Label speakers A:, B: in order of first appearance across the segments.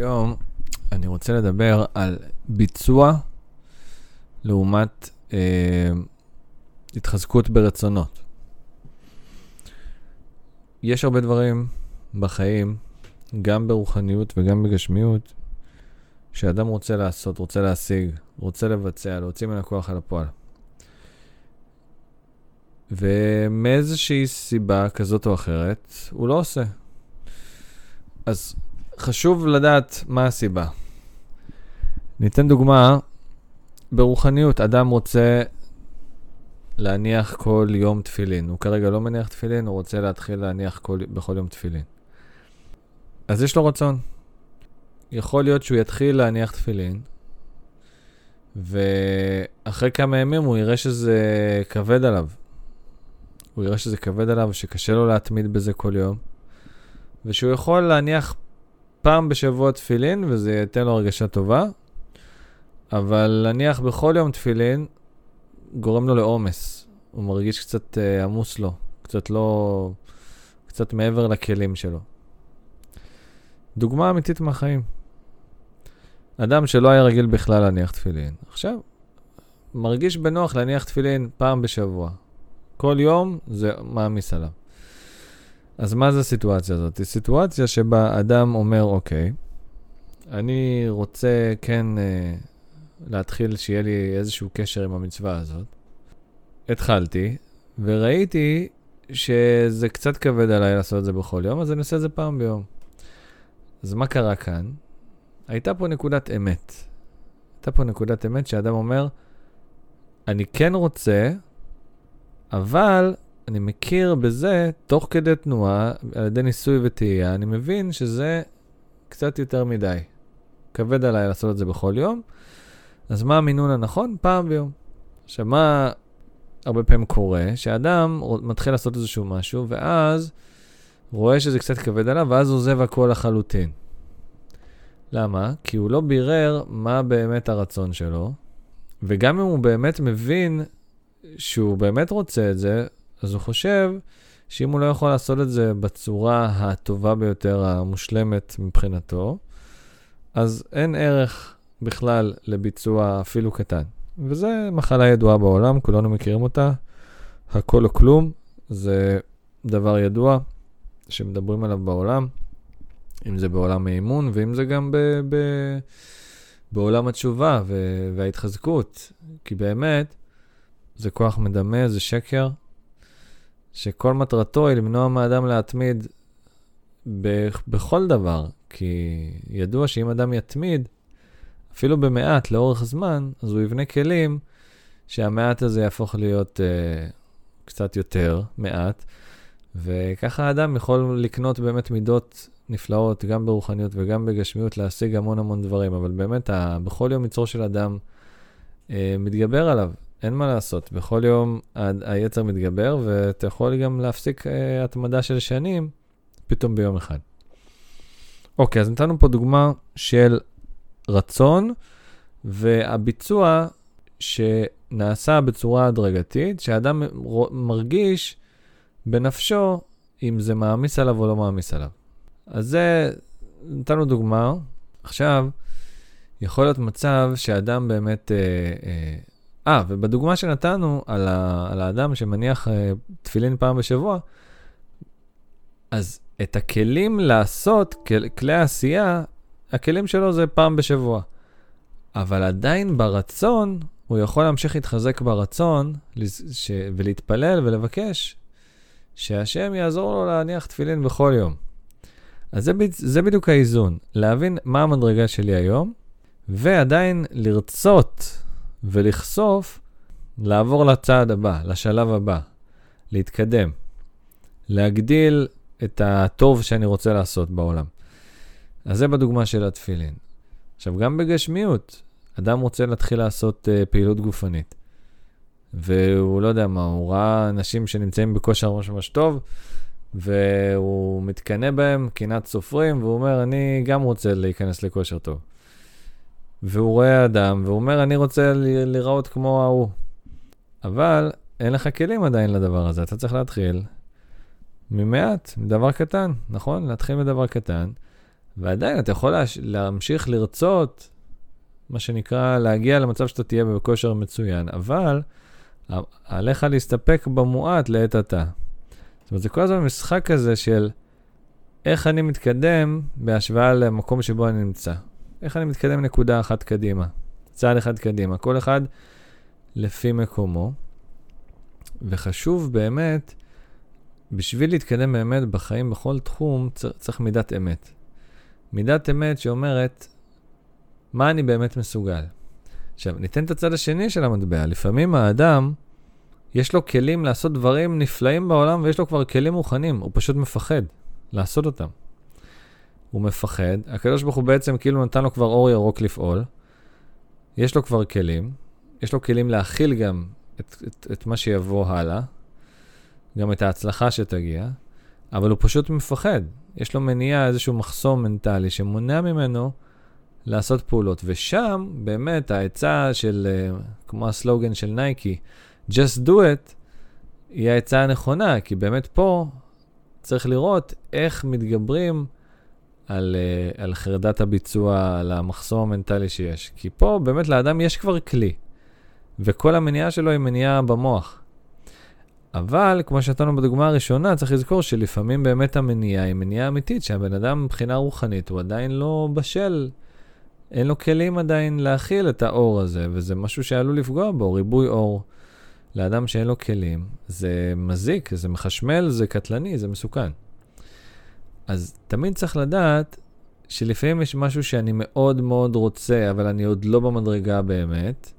A: היום אני רוצה לדבר על ביצוע לעומת אה, התחזקות ברצונות. יש הרבה דברים בחיים, גם ברוחניות וגם בגשמיות, שאדם רוצה לעשות, רוצה להשיג, רוצה לבצע, להוציא מן הכוח על הפועל. ומאיזושהי סיבה כזאת או אחרת, הוא לא עושה. אז חשוב לדעת מה הסיבה. ניתן דוגמה, ברוחניות, אדם רוצה להניח כל יום תפילין. הוא כרגע לא מניח תפילין, הוא רוצה להתחיל להניח כל, בכל יום תפילין. אז יש לו רצון. יכול להיות שהוא יתחיל להניח תפילין, ואחרי כמה ימים הוא יראה שזה כבד עליו. הוא יראה שזה כבד עליו, שקשה לו להתמיד בזה כל יום, ושהוא יכול להניח פעם בשבוע תפילין, וזה ייתן לו הרגשה טובה, אבל להניח בכל יום תפילין גורם לו לעומס. הוא מרגיש קצת uh, עמוס לו, קצת לא... קצת מעבר לכלים שלו. דוגמה אמיתית מהחיים. אדם שלא היה רגיל בכלל להניח תפילין, עכשיו מרגיש בנוח להניח תפילין פעם בשבוע. כל יום זה מעמיס עליו. אז מה זה הסיטואציה הזאת? היא סיטואציה שבה אדם אומר, אוקיי, אני רוצה כן אה, להתחיל שיהיה לי איזשהו קשר עם המצווה הזאת. התחלתי, וראיתי שזה קצת כבד עליי לעשות את זה בכל יום, אז אני עושה את זה פעם ביום. אז מה קרה כאן? הייתה פה נקודת אמת. הייתה פה נקודת אמת שאדם אומר, אני כן רוצה, אבל אני מכיר בזה, תוך כדי תנועה, על ידי ניסוי וטעייה, אני מבין שזה קצת יותר מדי. כבד עליי לעשות את זה בכל יום, אז מה המינון הנכון? פעם ביום. עכשיו, מה הרבה פעמים קורה? שאדם מתחיל לעשות איזשהו משהו, ואז רואה שזה קצת כבד עליו, ואז עוזב הכל לחלוטין. למה? כי הוא לא בירר מה באמת הרצון שלו, וגם אם הוא באמת מבין שהוא באמת רוצה את זה, אז הוא חושב שאם הוא לא יכול לעשות את זה בצורה הטובה ביותר, המושלמת מבחינתו, אז אין ערך בכלל לביצוע אפילו קטן. וזו מחלה ידועה בעולם, כולנו מכירים אותה. הכל או כלום, זה דבר ידוע שמדברים עליו בעולם, אם זה בעולם האימון ואם זה גם ב... ב בעולם התשובה וההתחזקות. כי באמת, זה כוח מדמה, זה שקר, שכל מטרתו היא למנוע מאדם להתמיד בכל דבר, כי ידוע שאם אדם יתמיד, אפילו במעט לאורך זמן, אז הוא יבנה כלים שהמעט הזה יהפוך להיות uh, קצת יותר מעט, וככה האדם יכול לקנות באמת מידות נפלאות, גם ברוחניות וגם בגשמיות, להשיג המון המון דברים, אבל באמת, בכל יום יצרו של אדם uh, מתגבר עליו. אין מה לעשות, בכל יום היצר מתגבר, ואתה יכול גם להפסיק uh, התמדה של שנים פתאום ביום אחד. אוקיי, אז נתנו פה דוגמה של רצון, והביצוע שנעשה בצורה הדרגתית, שאדם מרגיש בנפשו אם זה מעמיס עליו או לא מעמיס עליו. אז זה, נתנו דוגמה. עכשיו, יכול להיות מצב שאדם באמת אה, אה, אה, ובדוגמה שנתנו על, ה, על האדם שמניח uh, תפילין פעם בשבוע, אז את הכלים לעשות, כל, כלי העשייה, הכלים שלו זה פעם בשבוע. אבל עדיין ברצון, הוא יכול להמשיך להתחזק ברצון ש... ולהתפלל ולבקש שהשם יעזור לו להניח תפילין בכל יום. אז זה, זה בדיוק האיזון, להבין מה המדרגה שלי היום, ועדיין לרצות ולחשוף, לעבור לצעד הבא, לשלב הבא, להתקדם, להגדיל את הטוב שאני רוצה לעשות בעולם. אז זה בדוגמה של התפילין. עכשיו, גם בגשמיות, אדם רוצה להתחיל לעשות uh, פעילות גופנית. והוא לא יודע מה, הוא ראה אנשים שנמצאים בכושר ממש ממש טוב, והוא מתקנא בהם, קנאת סופרים, והוא אומר, אני גם רוצה להיכנס לכושר טוב. והוא רואה אדם, והוא אומר, אני רוצה להיראות כמו ההוא. אבל אין לך כלים עדיין לדבר הזה, אתה צריך להתחיל ממעט, מדבר קטן, נכון? להתחיל מדבר קטן, ועדיין אתה יכול להש... להמשיך לרצות, מה שנקרא, להגיע למצב שאתה תהיה בכושר מצוין, אבל עליך להסתפק במועט לעת עתה. זאת אומרת, זה כל הזמן משחק כזה של איך אני מתקדם בהשוואה למקום שבו אני נמצא. איך אני מתקדם נקודה אחת קדימה, צעד אחד קדימה, כל אחד לפי מקומו. וחשוב באמת, בשביל להתקדם באמת בחיים בכל תחום, צריך מידת אמת. מידת אמת שאומרת, מה אני באמת מסוגל? עכשיו, ניתן את הצד השני של המטבע. לפעמים האדם, יש לו כלים לעשות דברים נפלאים בעולם ויש לו כבר כלים מוכנים, הוא פשוט מפחד לעשות אותם. הוא מפחד, הקדוש ברוך הוא בעצם כאילו נתן לו כבר אור ירוק לפעול, יש לו כבר כלים, יש לו כלים להכיל גם את, את, את מה שיבוא הלאה, גם את ההצלחה שתגיע, אבל הוא פשוט מפחד. יש לו מניעה, איזשהו מחסום מנטלי שמונע ממנו לעשות פעולות. ושם, באמת, העצה של, אה, כמו הסלוגן של נייקי, just do it, היא העצה הנכונה, כי באמת פה צריך לראות איך מתגברים על, uh, על חרדת הביצוע, על המחסום המנטלי שיש. כי פה באמת לאדם יש כבר כלי, וכל המניעה שלו היא מניעה במוח. אבל, כמו שנתנו בדוגמה הראשונה, צריך לזכור שלפעמים באמת המניעה היא מניעה אמיתית, שהבן אדם מבחינה רוחנית הוא עדיין לא בשל, אין לו כלים עדיין להכיל את האור הזה, וזה משהו שעלול לפגוע בו, ריבוי אור. לאדם שאין לו כלים, זה מזיק, זה מחשמל, זה קטלני, זה מסוכן. אז תמיד צריך לדעת שלפעמים יש משהו שאני מאוד מאוד רוצה, אבל אני עוד לא במדרגה באמת,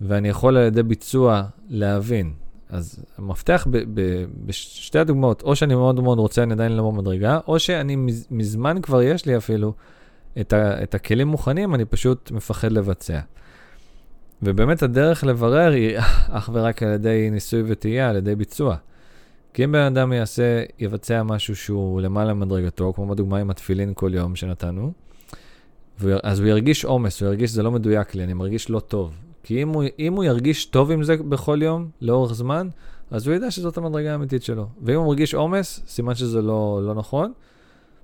A: ואני יכול על ידי ביצוע להבין. אז המפתח ב- ב- בשתי הדוגמאות, או שאני מאוד מאוד רוצה, אני עדיין לא במדרגה, או שאני מז- מזמן כבר יש לי אפילו את, ה- את הכלים מוכנים, אני פשוט מפחד לבצע. ובאמת הדרך לברר היא אך ורק על ידי ניסוי וטעייה, על ידי ביצוע. כי אם בן אדם יעשה, יבצע משהו שהוא למעלה מדרגתו, כמו בדוגמה עם התפילין כל יום שנתנו, אז הוא ירגיש עומס, הוא ירגיש שזה לא מדויק לי, אני מרגיש לא טוב. כי אם הוא, אם הוא ירגיש טוב עם זה בכל יום, לאורך זמן, אז הוא ידע שזאת המדרגה האמיתית שלו. ואם הוא מרגיש עומס, סימן שזה לא, לא נכון.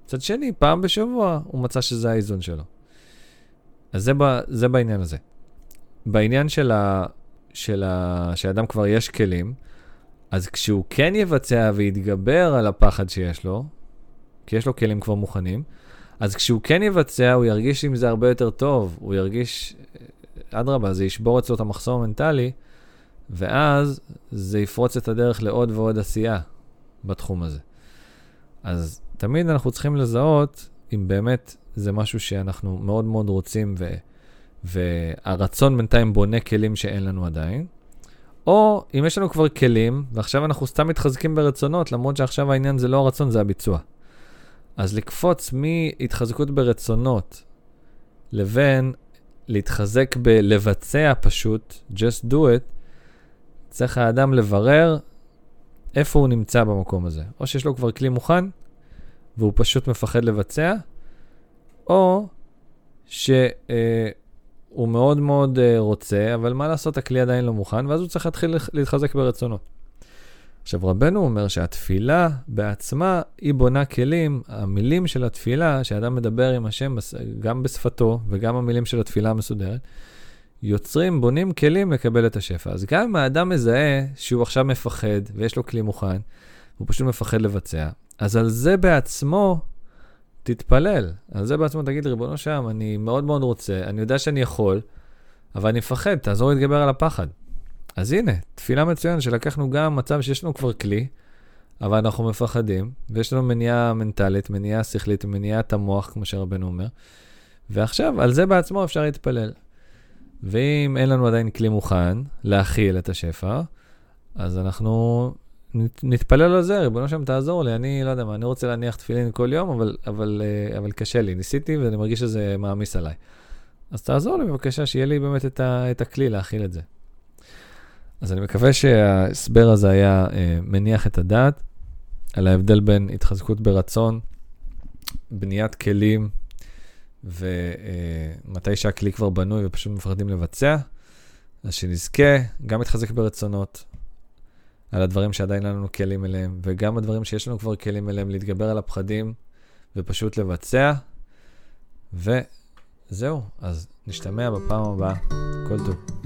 A: מצד שני, פעם בשבוע הוא מצא שזה האיזון שלו. אז זה, ב, זה בעניין הזה. בעניין של, ה, של ה, שאדם כבר יש כלים, אז כשהוא כן יבצע ויתגבר על הפחד שיש לו, כי יש לו כלים כבר מוכנים, אז כשהוא כן יבצע, הוא ירגיש עם זה הרבה יותר טוב, הוא ירגיש, אדרבה, זה ישבור אצלו את המחסום המנטלי, ואז זה יפרוץ את הדרך לעוד ועוד עשייה בתחום הזה. אז תמיד אנחנו צריכים לזהות אם באמת זה משהו שאנחנו מאוד מאוד רוצים ו... והרצון בינתיים בונה כלים שאין לנו עדיין, או אם יש לנו כבר כלים, ועכשיו אנחנו סתם מתחזקים ברצונות, למרות שעכשיו העניין זה לא הרצון, זה הביצוע. אז לקפוץ מהתחזקות ברצונות לבין להתחזק בלבצע פשוט, just do it, צריך האדם לברר איפה הוא נמצא במקום הזה. או שיש לו כבר כלי מוכן, והוא פשוט מפחד לבצע, או ש... אה, הוא מאוד מאוד uh, רוצה, אבל מה לעשות, הכלי עדיין לא מוכן, ואז הוא צריך להתחיל להתחזק ברצונות. עכשיו, רבנו אומר שהתפילה בעצמה, היא בונה כלים, המילים של התפילה, שאדם מדבר עם השם גם בשפתו וגם המילים של התפילה המסודרת, יוצרים, בונים כלים לקבל את השפע. אז גם אם האדם מזהה שהוא עכשיו מפחד ויש לו כלי מוכן, הוא פשוט מפחד לבצע, אז על זה בעצמו תתפלל. על זה בעצמו תגיד, ריבונו שם, אני מאוד מאוד רוצה, אני יודע שאני יכול, אבל אני מפחד, תעזור להתגבר על הפחד. אז הנה, תפילה מצוינת שלקחנו גם מצב שיש לנו כבר כלי, אבל אנחנו מפחדים, ויש לנו מניעה מנטלית, מניעה שכלית, מניעת המוח, כמו שרבנו אומר, ועכשיו, על זה בעצמו אפשר להתפלל. ואם אין לנו עדיין כלי מוכן להכיל את השפע, אז אנחנו נתפלל על זה, ריבונו שם תעזור לי, אני לא יודע מה, אני רוצה להניח תפילין כל יום, אבל, אבל, אה, אבל קשה לי, ניסיתי ואני מרגיש שזה מעמיס עליי. אז תעזור לי בבקשה, שיהיה לי באמת את, ה, את הכלי להכיל את זה. אז אני מקווה שההסבר הזה היה אה, מניח את הדעת על ההבדל בין התחזקות ברצון, בניית כלים, ומתי אה, שהכלי כבר בנוי ופשוט מפחדים לבצע, אז שנזכה גם להתחזק ברצונות, על הדברים שעדיין אין לנו כלים אליהם, וגם הדברים שיש לנו כבר כלים אליהם, להתגבר על הפחדים ופשוט לבצע, וזהו, אז נשתמע בפעם הבאה. כל טוב.